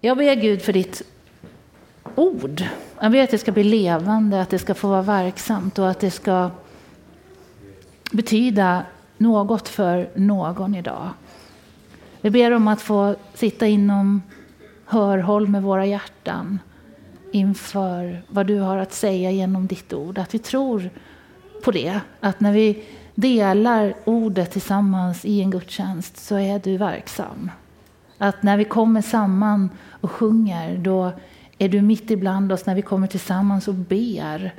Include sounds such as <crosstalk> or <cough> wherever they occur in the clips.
jag ber Gud för ditt ord. Jag ber att det ska bli levande, att det ska få vara verksamt och att det ska betyda något för någon idag. Vi ber om att få sitta inom hörhåll med våra hjärtan inför vad du har att säga genom ditt ord. Att vi tror på det. Att när vi delar ordet tillsammans i en gudstjänst så är du verksam. Att när vi kommer samman och sjunger då är du mitt ibland oss när vi kommer tillsammans och ber.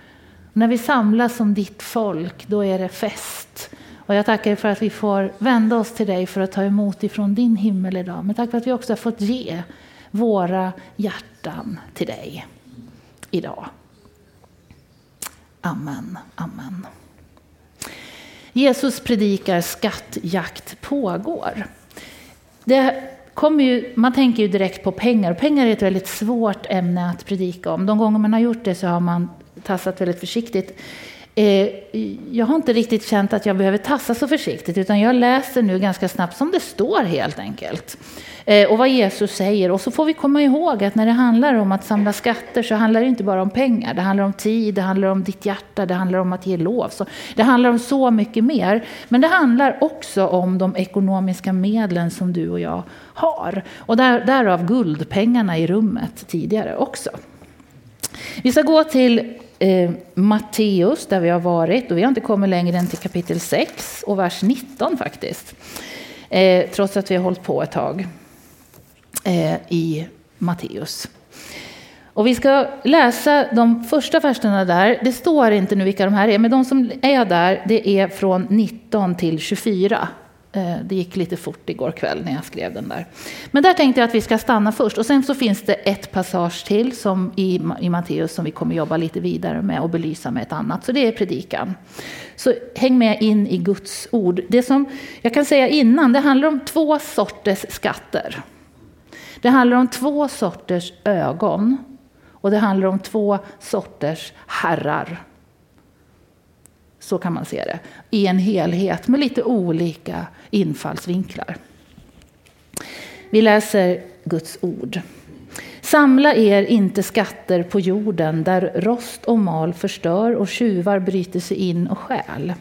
När vi samlas som ditt folk, då är det fest. Och jag tackar dig för att vi får vända oss till dig för att ta emot ifrån din himmel idag. Men tack för att vi också har fått ge våra hjärtan till dig idag. Amen, amen. Jesus predikar skattjakt pågår. Det kommer ju, man tänker ju direkt på pengar. och Pengar är ett väldigt svårt ämne att predika om. De gånger man har gjort det så har man tassat väldigt försiktigt. Eh, jag har inte riktigt känt att jag behöver tassa så försiktigt, utan jag läser nu ganska snabbt som det står helt enkelt. Eh, och vad Jesus säger. Och så får vi komma ihåg att när det handlar om att samla skatter så handlar det inte bara om pengar. Det handlar om tid, det handlar om ditt hjärta, det handlar om att ge lov. Så det handlar om så mycket mer. Men det handlar också om de ekonomiska medlen som du och jag har. Och där, därav guldpengarna i rummet tidigare också. Vi ska gå till eh, Matteus där vi har varit och vi har inte kommit längre än till kapitel 6 och vers 19 faktiskt. Eh, trots att vi har hållit på ett tag eh, i Matteus. Och vi ska läsa de första verserna där. Det står inte nu vilka de här är, men de som är där, det är från 19 till 24. Eh, det gick lite fort igår kväll när jag skrev den där. Men där tänkte jag att vi ska stanna först. Och sen så finns det ett passage till som i, i Matteus som vi kommer jobba lite vidare med och belysa med ett annat. Så det är predikan. Så häng med in i Guds ord. Det som jag kan säga innan, det handlar om två sorters skatter. Det handlar om två sorters ögon och det handlar om två sorters herrar. Så kan man se det. I en helhet med lite olika infallsvinklar. Vi läser Guds ord. Samla er inte skatter på jorden där rost och mal förstör och tjuvar bryter sig in och stjäl.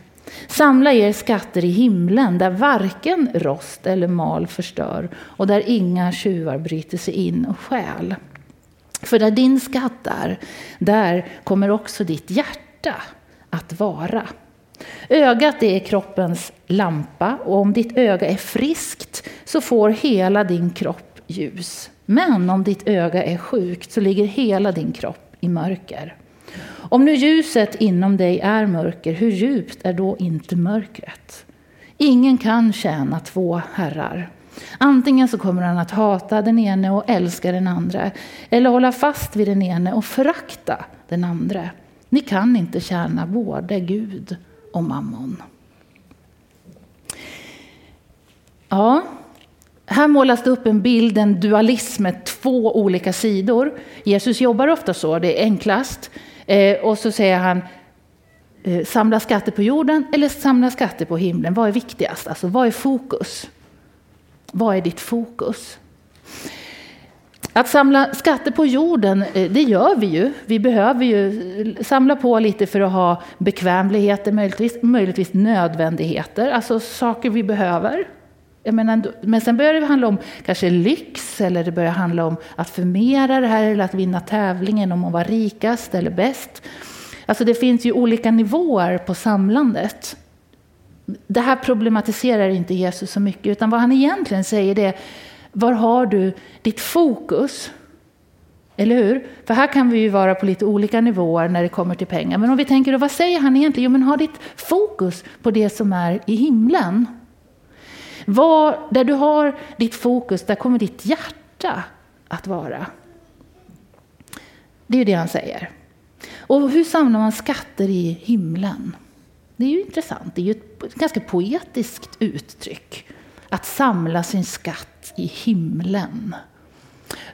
Samla er skatter i himlen där varken rost eller mal förstör och där inga tjuvar bryter sig in och stjäl. För där din skatt är, där kommer också ditt hjärta att vara. Ögat är kroppens lampa och om ditt öga är friskt så får hela din kropp ljus. Men om ditt öga är sjukt så ligger hela din kropp i mörker. Om nu ljuset inom dig är mörker, hur djupt är då inte mörkret? Ingen kan tjäna två herrar. Antingen så kommer han att hata den ene och älska den andra, eller hålla fast vid den ene och förakta den andra. Ni kan inte tjäna både Gud och mammon. Ja, här målas det upp en bild, en dualism med två olika sidor. Jesus jobbar ofta så, det är enklast. Eh, och så säger han, eh, samla skatter på jorden eller samla skatter på himlen. Vad är viktigast? Alltså vad är fokus? Vad är ditt fokus? Att samla skatter på jorden, eh, det gör vi ju. Vi behöver ju eh, samla på lite för att ha bekvämligheter, möjligtvis, möjligtvis nödvändigheter, alltså saker vi behöver. Jag menar, men sen börjar det handla om kanske lyx, eller det börjar handla om att förmera det här, eller att vinna tävlingen om att vara rikast eller bäst. Alltså det finns ju olika nivåer på samlandet. Det här problematiserar inte Jesus så mycket, utan vad han egentligen säger är, var har du ditt fokus? Eller hur? För här kan vi ju vara på lite olika nivåer när det kommer till pengar. Men om vi tänker, då, vad säger han egentligen? Jo, men ha ditt fokus på det som är i himlen. Var, där du har ditt fokus, där kommer ditt hjärta att vara. Det är ju det han säger. Och hur samlar man skatter i himlen? Det är ju intressant. Det är ju ett ganska poetiskt uttryck. Att samla sin skatt i himlen.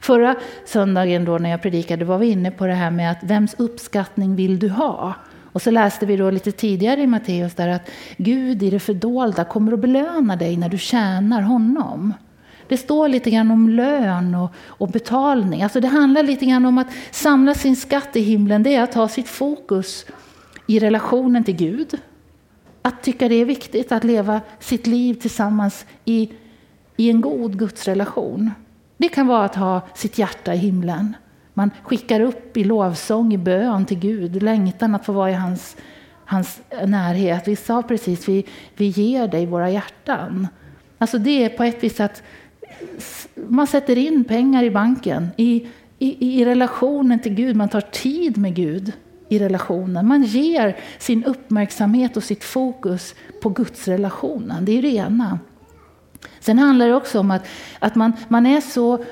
Förra söndagen då när jag predikade var vi inne på det här med att vems uppskattning vill du ha? Och så läste vi då lite tidigare i Matteus där att Gud i det fördolda kommer att belöna dig när du tjänar honom. det står lite grann om lön och, och betalning. Alltså det handlar lite grann om att samla sin skatt i himlen. Det är att ha sitt fokus i relationen till Gud. Att tycka det är viktigt att leva sitt liv tillsammans i, i en god gudsrelation. Det kan vara att ha sitt hjärta i himlen. Man skickar upp i lovsång, i bön till Gud, längtan att få vara i hans, hans närhet. Vi sa precis, vi, vi ger dig våra hjärtan. Alltså det är på ett vis att man sätter in pengar i banken, i, i, i relationen till Gud. Man tar tid med Gud i relationen. Man ger sin uppmärksamhet och sitt fokus på Gudsrelationen. Det är det ena. Sen handlar det också om att, att man, man är så...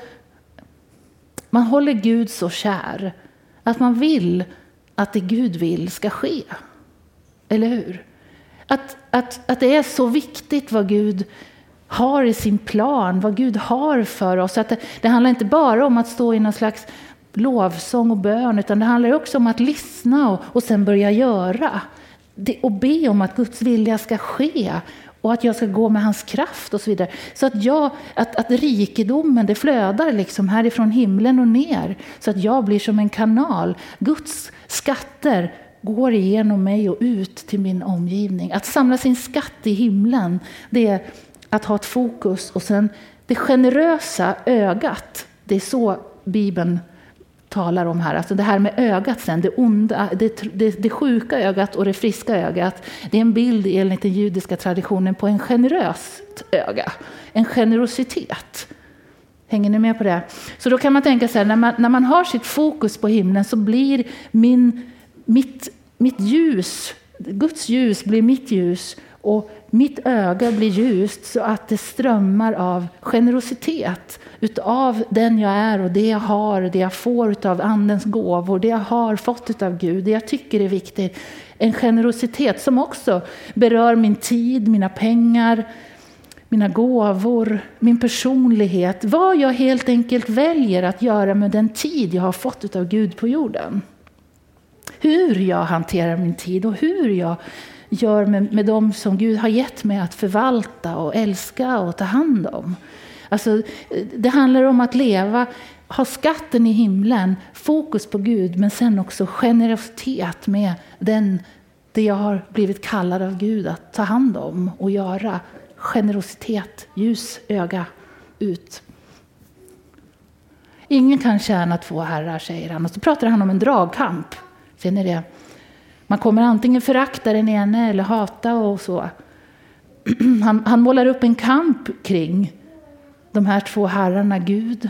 Man håller Gud så kär att man vill att det Gud vill ska ske. Eller hur? Att, att, att det är så viktigt vad Gud har i sin plan, vad Gud har för oss. Att det, det handlar inte bara om att stå i någon slags lovsång och bön, utan det handlar också om att lyssna och, och sen börja göra. Det, och be om att Guds vilja ska ske och att jag ska gå med hans kraft och så vidare. Så att, jag, att, att rikedomen det flödar liksom härifrån himlen och ner. Så att jag blir som en kanal. Guds skatter går igenom mig och ut till min omgivning. Att samla sin skatt i himlen, det är att ha ett fokus. Och sen det generösa ögat, det är så Bibeln talar om här. Alltså det här med ögat sen, det, onda, det, det, det sjuka ögat och det friska ögat. Det är en bild enligt den judiska traditionen på en generöst öga. En generositet. Hänger ni med på det? Så då kan man tänka så här, när man, när man har sitt fokus på himlen så blir min, mitt, mitt ljus, Guds ljus blir mitt ljus och mitt öga blir ljust så att det strömmar av generositet utav den jag är och det jag har, det jag får utav Andens gåvor, det jag har fått utav Gud, det jag tycker är viktigt. En generositet som också berör min tid, mina pengar, mina gåvor, min personlighet. Vad jag helt enkelt väljer att göra med den tid jag har fått utav Gud på jorden. Hur jag hanterar min tid och hur jag gör med, med dem som Gud har gett mig att förvalta och älska och ta hand om. Alltså, det handlar om att leva, ha skatten i himlen, fokus på Gud, men sen också generositet med den, det jag har blivit kallad av Gud att ta hand om och göra. Generositet, ljus öga ut. Ingen kan tjäna två herrar, säger han. Och så pratar han om en dragkamp. Ser ni det? Man kommer antingen förakta den ene eller hata och så. <clears throat> Han, han målar upp en kamp kring de här två herrarna, Gud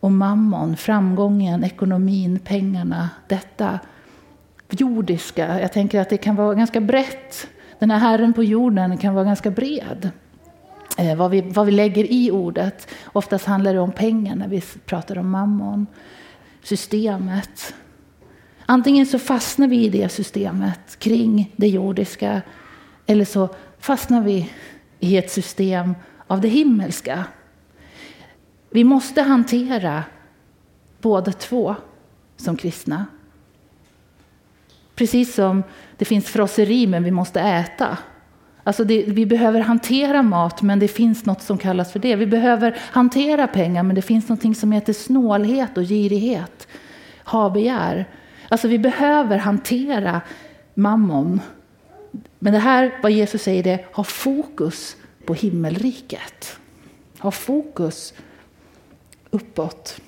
och mammon, framgången, ekonomin, pengarna, detta jordiska. Jag tänker att det kan vara ganska brett. Den här Herren på jorden kan vara ganska bred. Eh, vad, vi, vad vi lägger i ordet. Oftast handlar det om pengar när vi pratar om mammon. Systemet. Antingen så fastnar vi i det systemet kring det jordiska eller så fastnar vi i ett system av det himmelska. Vi måste hantera båda två som kristna. Precis som det finns frosseri men vi måste äta. Alltså det, vi behöver hantera mat men det finns något som kallas för det. Vi behöver hantera pengar men det finns något som heter snålhet och girighet. Ha-begär. Alltså vi behöver hantera mammon. Men det här, vad Jesus säger, det ha fokus på himmelriket. Ha fokus uppåt.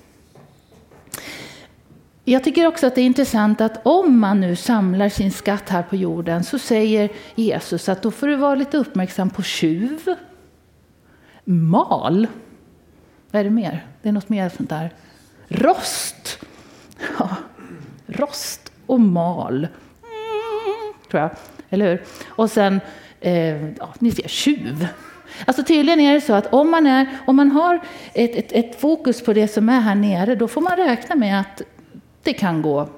Jag tycker också att det är intressant att om man nu samlar sin skatt här på jorden så säger Jesus att då får du vara lite uppmärksam på tjuv, mal, vad är det mer? Det är något mer sånt där. Rost. Ja, rost och mal. Mm, tror jag. Eller hur? Och sen, eh, ja, ni ser, tjuv. Alltså tydligen är det så att om man, är, om man har ett, ett, ett, fokus på det som är här nere, då får man räkna med att det kan gå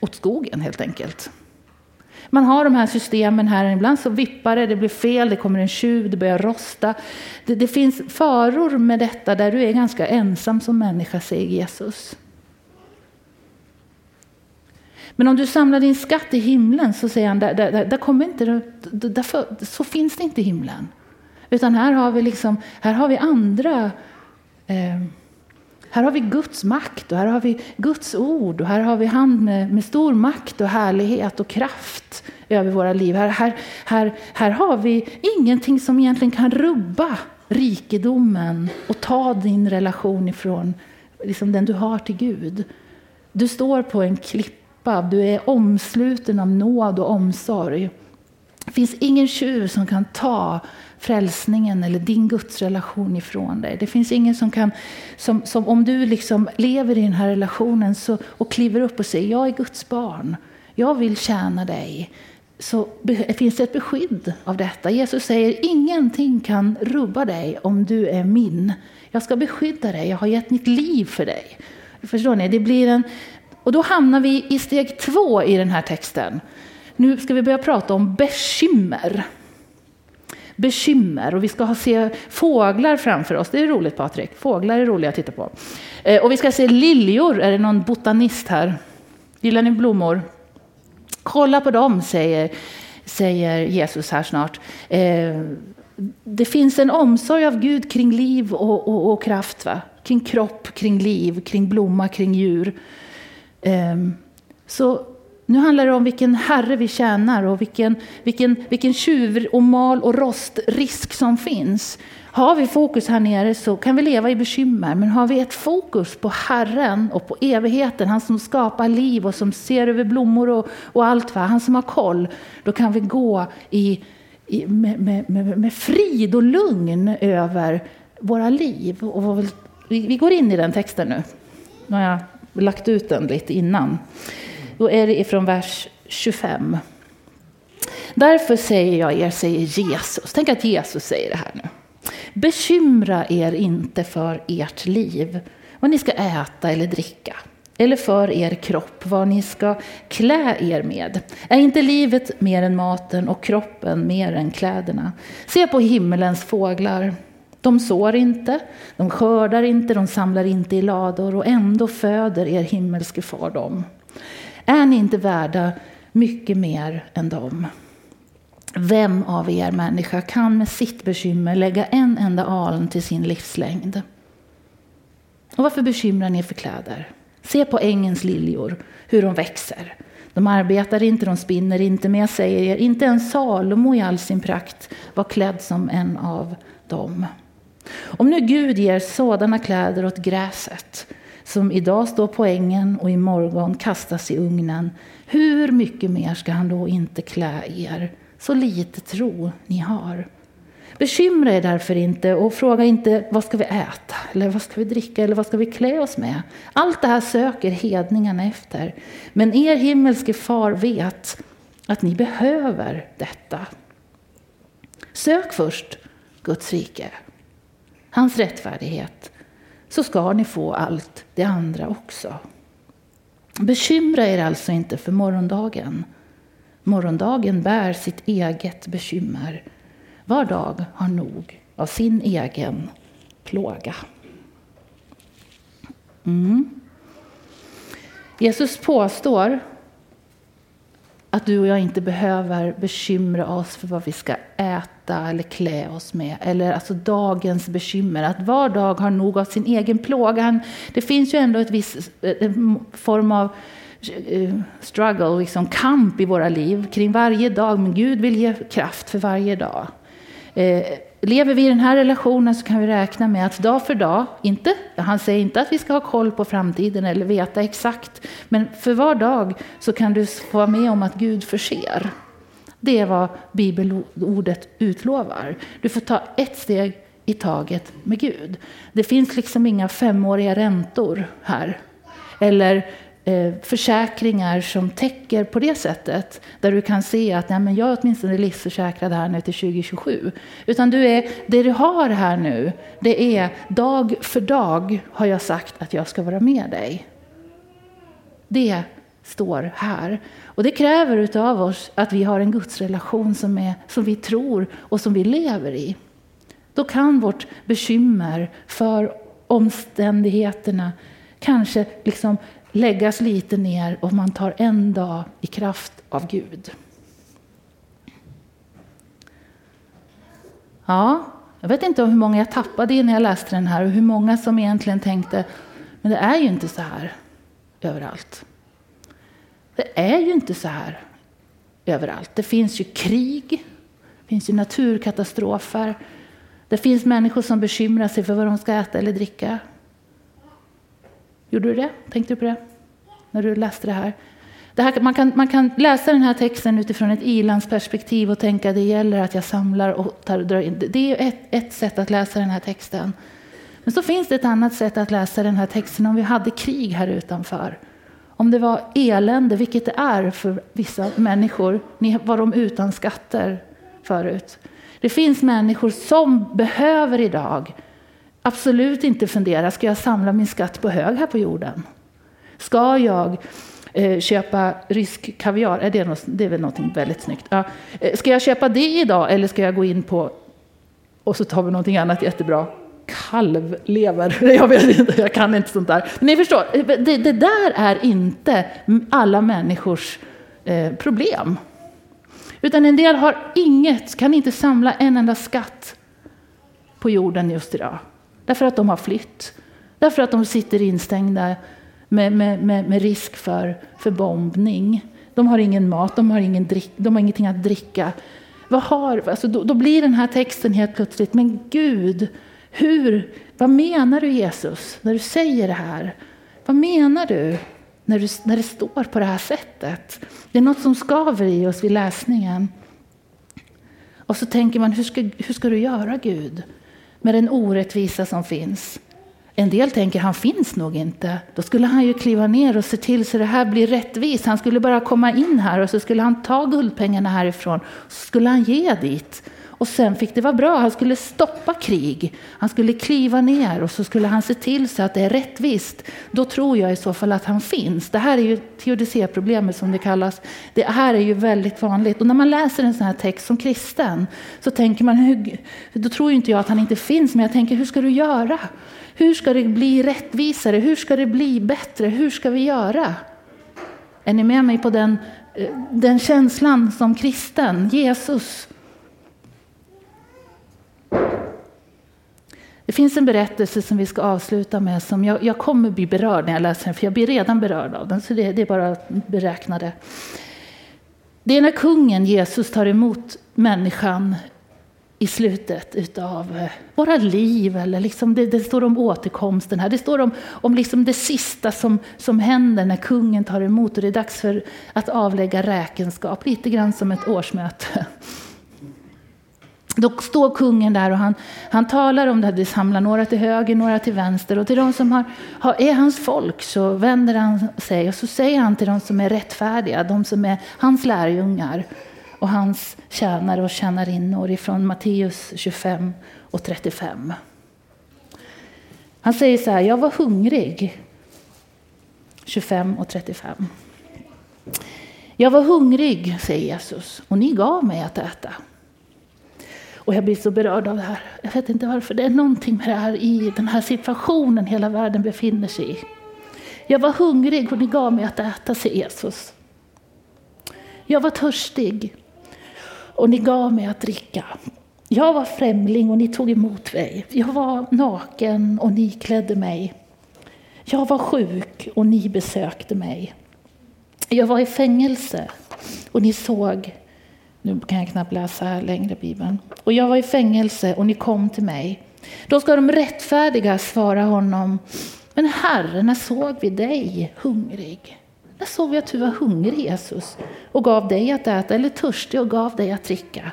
åt skogen helt enkelt. Man har de här systemen här, ibland så vippar det, det blir fel, det kommer en tjuv, det börjar rosta. Det, det finns faror med detta där du är ganska ensam som människa, säger Jesus. Men om du samlar din skatt i himlen så säger han, där, där, där kommer inte, där, så finns det inte i himlen. Utan här har vi, liksom, här har vi andra eh, här har vi Guds makt och här har vi Guds ord och här har vi han med, med stor makt och härlighet och kraft över våra liv. Här, här, här, här har vi ingenting som egentligen kan rubba rikedomen och ta din relation ifrån liksom den du har till Gud. Du står på en klippa, du är omsluten av nåd och omsorg. Det finns ingen tjuv som kan ta frälsningen eller din gudsrelation ifrån dig. Det finns ingen som kan, som, som om du liksom lever i den här relationen så, och kliver upp och säger jag är Guds barn, jag vill tjäna dig. Så finns det ett beskydd av detta. Jesus säger ingenting kan rubba dig om du är min. Jag ska beskydda dig, jag har gett mitt liv för dig. Förstår ni? Det blir en, och då hamnar vi i steg två i den här texten. Nu ska vi börja prata om bekymmer bekymmer och vi ska se fåglar framför oss. Det är roligt Patrik, fåglar är roliga att titta på. Eh, och vi ska se liljor, är det någon botanist här? Gillar ni blommor? Kolla på dem, säger, säger Jesus här snart. Eh, det finns en omsorg av Gud kring liv och, och, och kraft. Va? Kring kropp, kring liv, kring blomma, kring djur. Ehm, så nu handlar det om vilken herre vi tjänar och vilken, vilken, vilken tjuv och mal och rostrisk som finns. Har vi fokus här nere så kan vi leva i bekymmer, men har vi ett fokus på Herren och på evigheten, han som skapar liv och som ser över blommor och, och allt, va? han som har koll, då kan vi gå i, i med, med, med, med, frid och lugn över våra liv. Och vi, vi går in i den texten nu. Nu har jag lagt ut den lite innan. Då är det ifrån vers 25. Därför säger jag er, säger Jesus. Tänk att Jesus säger det här nu. Bekymra er inte för ert liv, vad ni ska äta eller dricka. Eller för er kropp, vad ni ska klä er med. Är inte livet mer än maten och kroppen mer än kläderna? Se på himmelens fåglar. De sår inte, de skördar inte, de samlar inte i lador och ändå föder er himmelske far dem. Är ni inte värda mycket mer än dem? Vem av er människa kan med sitt bekymmer lägga en enda aln till sin livslängd? Och varför bekymrar ni er för kläder? Se på ängens liljor, hur de växer. De arbetar inte, de spinner inte, men jag säger er, inte ens Salomo i all sin prakt var klädd som en av dem. Om nu Gud ger sådana kläder åt gräset, som idag står på ängen och imorgon kastas i ugnen. Hur mycket mer ska han då inte klä er? Så lite tro ni har. Bekymra er därför inte och fråga inte vad ska vi äta, eller vad ska vi dricka eller vad ska vi klä oss med. Allt det här söker hedningarna efter. Men er himmelske far vet att ni behöver detta. Sök först Guds rike, hans rättfärdighet så ska ni få allt det andra också. Bekymra er alltså inte för morgondagen. Morgondagen bär sitt eget bekymmer. Var dag har nog av sin egen plåga. Mm. Jesus påstår att du och jag inte behöver bekymra oss för vad vi ska äta eller klä oss med. Eller alltså dagens bekymmer. Att var dag har nog av sin egen plåga. Det finns ju ändå ett viss eh, form av eh, struggle, liksom kamp i våra liv kring varje dag. Men Gud vill ge kraft för varje dag. Eh, lever vi i den här relationen så kan vi räkna med att dag för dag, inte, han säger inte att vi ska ha koll på framtiden eller veta exakt, men för var dag så kan du få vara med om att Gud förser. Det är vad bibelordet utlovar. Du får ta ett steg i taget med Gud. Det finns liksom inga femåriga räntor här. Eller eh, försäkringar som täcker på det sättet. Där du kan se att nej, men jag är åtminstone livsförsäkrad här nu till 2027. Utan du är, det du har här nu, det är dag för dag har jag sagt att jag ska vara med dig. Det står här. Och det kräver av oss att vi har en gudsrelation som, är, som vi tror och som vi lever i. Då kan vårt bekymmer för omständigheterna kanske liksom läggas lite ner och man tar en dag i kraft av Gud. Ja, Jag vet inte hur många jag tappade när jag läste den här och hur många som egentligen tänkte, men det är ju inte så här överallt. Det är ju inte så här överallt. Det finns ju krig, det finns ju naturkatastrofer. Det finns människor som bekymrar sig för vad de ska äta eller dricka. Gjorde du det? Tänkte du på det? När du läste det här? Det här man, kan, man kan läsa den här texten utifrån ett ilandsperspektiv och tänka att det gäller att jag samlar och tar, drar in. Det är ett, ett sätt att läsa den här texten. Men så finns det ett annat sätt att läsa den här texten om vi hade krig här utanför. Om det var elände, vilket det är för vissa människor. Ni var de utan skatter förut. Det finns människor som behöver idag absolut inte fundera, ska jag samla min skatt på hög här på jorden? Ska jag eh, köpa rysk kaviar? Är det, något, det är väl något väldigt snyggt. Ja. Eh, ska jag köpa det idag eller ska jag gå in på, och så tar vi någonting annat jättebra, kalvlever. <laughs> Jag vet inte, jag kan inte sånt där. Men ni förstår, det, det där är inte alla människors eh, problem. Utan en del har inget, kan inte samla en enda skatt på jorden just idag. Därför att de har flytt. Därför att de sitter instängda med, med, med, med risk för, för bombning. De har ingen mat, de har, ingen drick, de har ingenting att dricka. Vad har, alltså då, då blir den här texten helt plötsligt, men Gud, hur, vad menar du Jesus när du säger det här? Vad menar du när, du när det står på det här sättet? Det är något som skaver i oss vid läsningen. Och så tänker man, hur ska, hur ska du göra Gud med den orättvisa som finns? En del tänker han finns nog inte. Då skulle han ju kliva ner och se till så det här blir rättvist. Han skulle bara komma in här och så skulle han ta guldpengarna härifrån. Och så skulle han ge dit. Och sen fick det vara bra. Han skulle stoppa krig. Han skulle kliva ner och så skulle han se till så att det är rättvist. Då tror jag i så fall att han finns. Det här är ju teodicéproblemet som det kallas. Det här är ju väldigt vanligt. Och när man läser en sån här text som kristen så tänker man, hur, då tror ju inte jag att han inte finns, men jag tänker hur ska du göra? Hur ska det bli rättvisare? Hur ska det bli bättre? Hur ska vi göra? Är ni med mig på den, eh, den känslan som kristen? Jesus. Det finns en berättelse som vi ska avsluta med som jag, jag kommer bli berörd när jag läser den, för jag blir redan berörd av den, så det, det är bara att beräkna det. Det är när kungen Jesus tar emot människan i slutet utav eh, våra liv. Eller liksom det, det, står om återkomsten här. Det står om, om liksom det sista som, som händer när kungen tar emot och det är dags för att avlägga räkenskap. Lite grann som ett årsmöte. Då står kungen där och han, han talar om det. Det samlar några till höger, några till vänster. Och till de som har, har, är hans folk så vänder han sig och så säger han till de som är rättfärdiga, de som är hans lärjungar och hans tjänare och tjänarinnor ifrån Matteus 25 och 35. Han säger så här, jag var hungrig. 25 och 35. Jag var hungrig, säger Jesus, och ni gav mig att äta. Och jag blir så berörd av det här. Jag vet inte varför. Det är någonting med det här i den här situationen hela världen befinner sig i. Jag var hungrig och ni gav mig att äta, säger Jesus. Jag var törstig och ni gav mig att dricka. Jag var främling och ni tog emot mig. Jag var naken och ni klädde mig. Jag var sjuk och ni besökte mig. Jag var i fängelse och ni såg nu kan jag knappt läsa längre Bibeln. Och jag var i fängelse och ni kom till mig. Då ska de rättfärdiga svara honom. Men Herre, när såg vi dig hungrig? När såg vi att du var hungrig Jesus och gav dig att äta eller törstig och gav dig att dricka?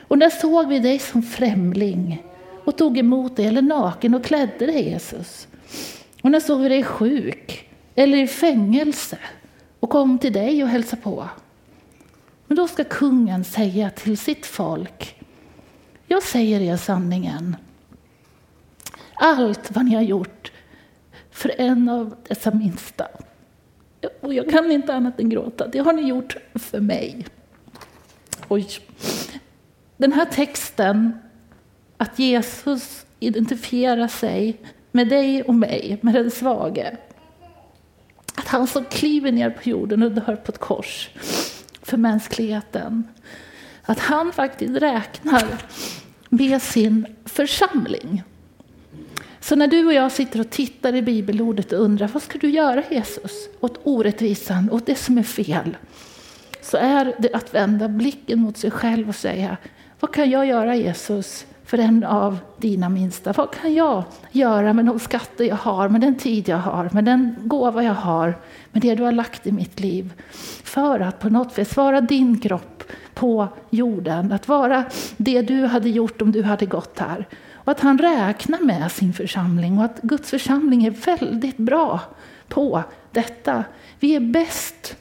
Och när såg vi dig som främling och tog emot dig eller naken och klädde dig Jesus? Och när såg vi dig sjuk eller i fängelse och kom till dig och hälsade på? Men då ska kungen säga till sitt folk, jag säger er sanningen. Allt vad ni har gjort för en av dessa minsta, och jag kan inte annat än gråta, det har ni gjort för mig. Oj. Den här texten, att Jesus identifierar sig med dig och mig, med den svage. Att han som kliver ner på jorden och dör på ett kors för mänskligheten. Att han faktiskt räknar med sin församling. Så när du och jag sitter och tittar i bibelordet och undrar vad ska du göra Jesus åt orättvisan, åt det som är fel? Så är det att vända blicken mot sig själv och säga vad kan jag göra Jesus för en av dina minsta? Vad kan jag göra med de skatter jag har, med den tid jag har, med den gåva jag har, med det du har lagt i mitt liv? För att på något vis vara din kropp på jorden, att vara det du hade gjort om du hade gått här. Och att han räknar med sin församling och att Guds församling är väldigt bra på detta. Vi är bäst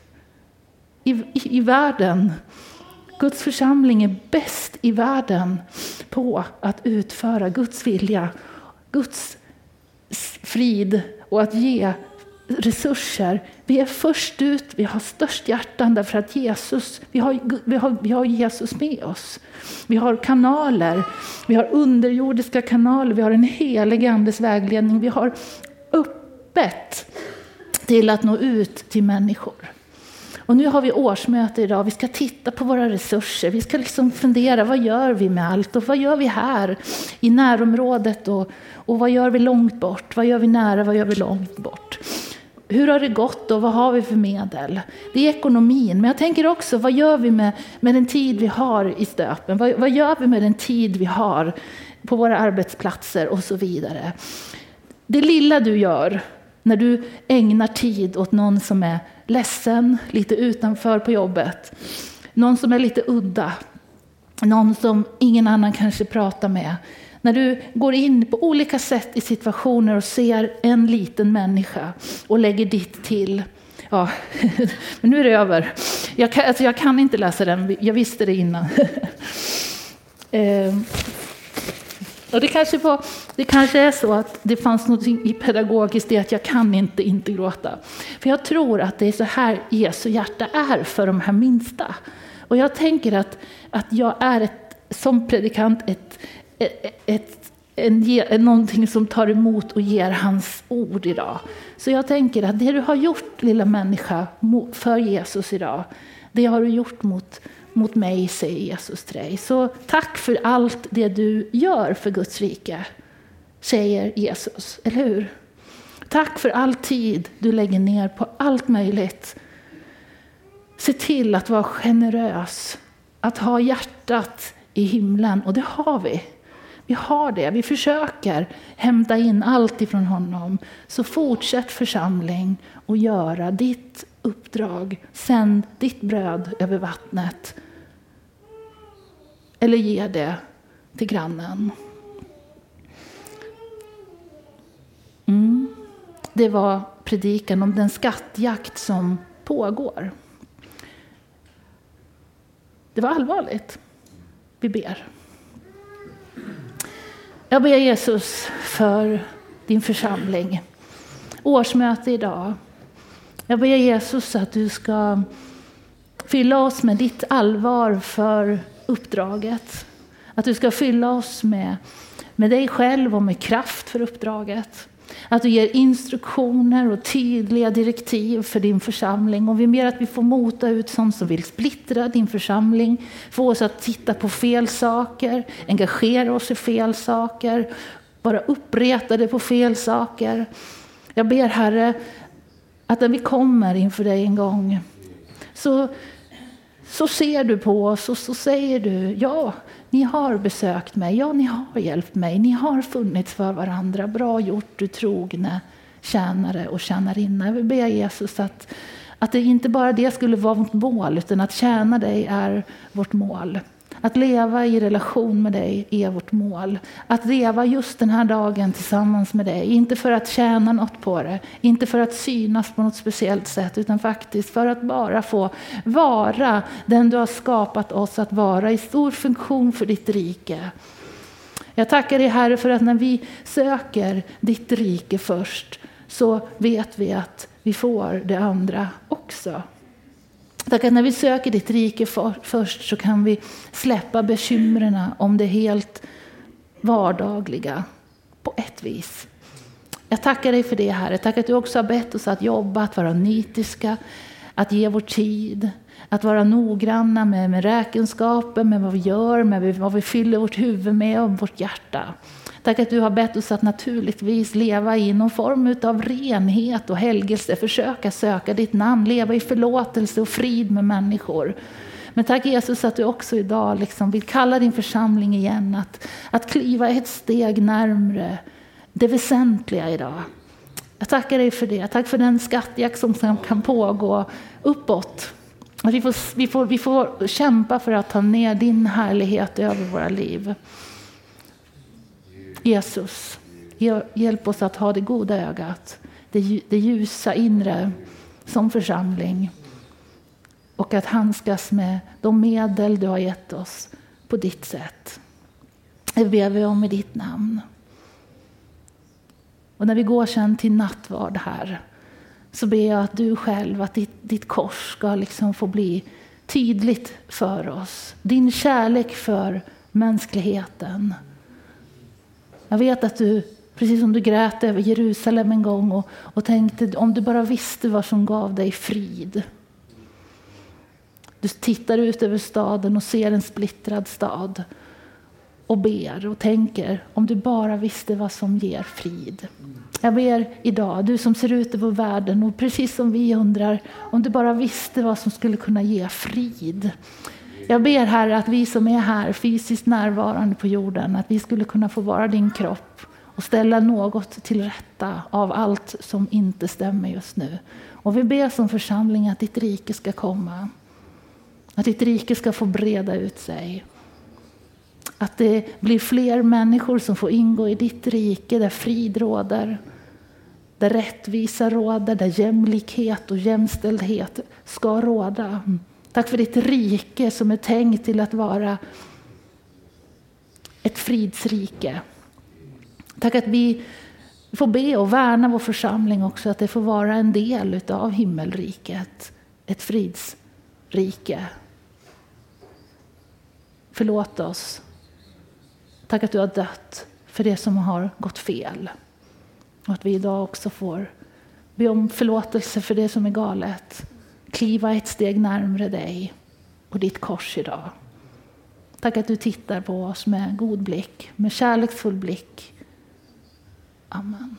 i, i, i världen. Guds församling är bäst i världen på att utföra Guds vilja, Guds frid och att ge resurser. Vi är först ut, vi har störst hjärtan därför att Jesus, vi har, vi har, vi har Jesus med oss. Vi har kanaler, vi har underjordiska kanaler, vi har en helig andes vägledning. Vi har öppet till att nå ut till människor. Och nu har vi årsmöte idag, vi ska titta på våra resurser. Vi ska liksom fundera, vad gör vi med allt? Och vad gör vi här i närområdet? Och, och vad gör vi långt bort? Vad gör vi nära? Vad gör vi långt bort? Hur har det gått och vad har vi för medel? Det är ekonomin, men jag tänker också, vad gör vi med, med den tid vi har i stöpen? Vad, vad gör vi med den tid vi har på våra arbetsplatser och så vidare? Det lilla du gör när du ägnar tid åt någon som är ledsen, lite utanför på jobbet, någon som är lite udda, någon som ingen annan kanske pratar med. När du går in på olika sätt i situationer och ser en liten människa och lägger ditt till. Ja, <laughs> men nu är det över. Jag kan, alltså jag kan inte läsa den, jag visste det innan. <laughs> Ehm, och det, kanske var, det kanske är så att det fanns något i pedagogiskt i att jag kan inte inte gråta. För jag tror att det är så här Jesu hjärta är för de här minsta. Och jag tänker att, att jag är ett, som predikant ett, ett, ett en, någonting som tar emot och ger hans ord idag. Så jag tänker att det du har gjort lilla människa för Jesus idag, det har du gjort mot mot mig, säger Jesus till dig. Så tack för allt det du gör för Guds rike, säger Jesus. Eller hur? Tack för all tid du lägger ner på allt möjligt. Se till att vara generös, att ha hjärtat i himlen. Och det har vi. Vi har det. Vi försöker hämta in allt ifrån honom. Så fortsätt församling och göra ditt uppdrag. Sänd ditt bröd över vattnet. Eller ge det till grannen. Mm. Det var predikan om den skattjakt som pågår. Det var allvarligt. Vi ber. Jag ber Jesus för din församling. Årsmöte idag. Jag ber Jesus att du ska fylla oss med ditt allvar för uppdraget. Att du ska fylla oss med, med dig själv och med kraft för uppdraget. Att du ger instruktioner och tydliga direktiv för din församling. Och vi ber att vi får mota ut sånt som vill splittra din församling, få oss att titta på fel saker, engagera oss i fel saker, vara uppretade på fel saker. Jag ber Herre att när vi kommer inför dig en gång så så ser du på oss och så säger du ja, ni har besökt mig, ja, ni har hjälpt mig, ni har funnits för varandra. Bra gjort, du trogne tjänare och tjänarinna. Jag vill be Jesus att, att det inte bara det skulle vara vårt mål, utan att tjäna dig är vårt mål. Att leva i relation med dig är vårt mål. Att leva just den här dagen tillsammans med dig. Inte för att tjäna något på det, inte för att synas på något speciellt sätt, utan faktiskt för att bara få vara den du har skapat oss att vara i stor funktion för ditt rike. Jag tackar dig Herre för att när vi söker ditt rike först så vet vi att vi får det andra också. Tack att när vi söker ditt rike för, först så kan vi släppa bekymren om det helt vardagliga på ett vis. Jag tackar dig för det Herre. Tack att du också har bett oss att jobba, att vara nitiska, att ge vår tid, Att vara noggranna med, med räkenskapen, med vad vi gör, med vad vi fyller vårt huvud med och vårt hjärta. Tack att du har bett oss att naturligtvis leva i någon form av renhet och helgelse, försöka söka ditt namn, leva i förlåtelse och frid med människor. Men tack Jesus att du också idag liksom vill kalla din församling igen att, att kliva ett steg närmre det väsentliga idag. Jag tackar dig för det. Tack för den skattjakt som kan pågå uppåt. Att vi, får, vi, får, vi får kämpa för att ta ner din härlighet över våra liv. Jesus, hjälp oss att ha det goda ögat, det, ljusa inre som församling och att handskas med de medel du har gett oss på ditt sätt. Det ber vi om i ditt namn. Och när vi går sen till nattvard här så ber jag att du själv, att ditt, ditt kors ska liksom få bli tydligt för oss. Din kärlek för mänskligheten. Jag vet att du, precis som du grät över Jerusalem en gång och, och tänkte om du bara visste vad som gav dig frid. Du tittar ut över staden och ser en splittrad stad och ber och tänker om du bara visste vad som ger frid. Jag ber idag, du som ser ut över världen och precis som vi undrar om du bara visste vad som skulle kunna ge frid. Jag ber Herre att vi som är här fysiskt närvarande på jorden, att vi skulle kunna få vara din kropp och ställa något till rätta av allt som inte stämmer just nu. Och vi ber som församling att ditt rike ska komma. Att ditt rike ska få breda ut sig. Att det blir fler människor som får ingå i ditt rike där frid råder. Där rättvisa råder, där jämlikhet och jämställdhet ska råda. Tack för ditt rike som är tänkt till att vara ett fridsrike. Tack att vi får be och värna vår församling också, att det får vara en del av himmelriket. Ett fridsrike. Förlåt oss. Tack att du har dött för det som har gått fel. Och att vi idag också får be om förlåtelse för det som är galet. Kliva ett steg närmre dig och ditt kors idag. Tack att du tittar på oss med god blick, med kärleksfull blick. Amen.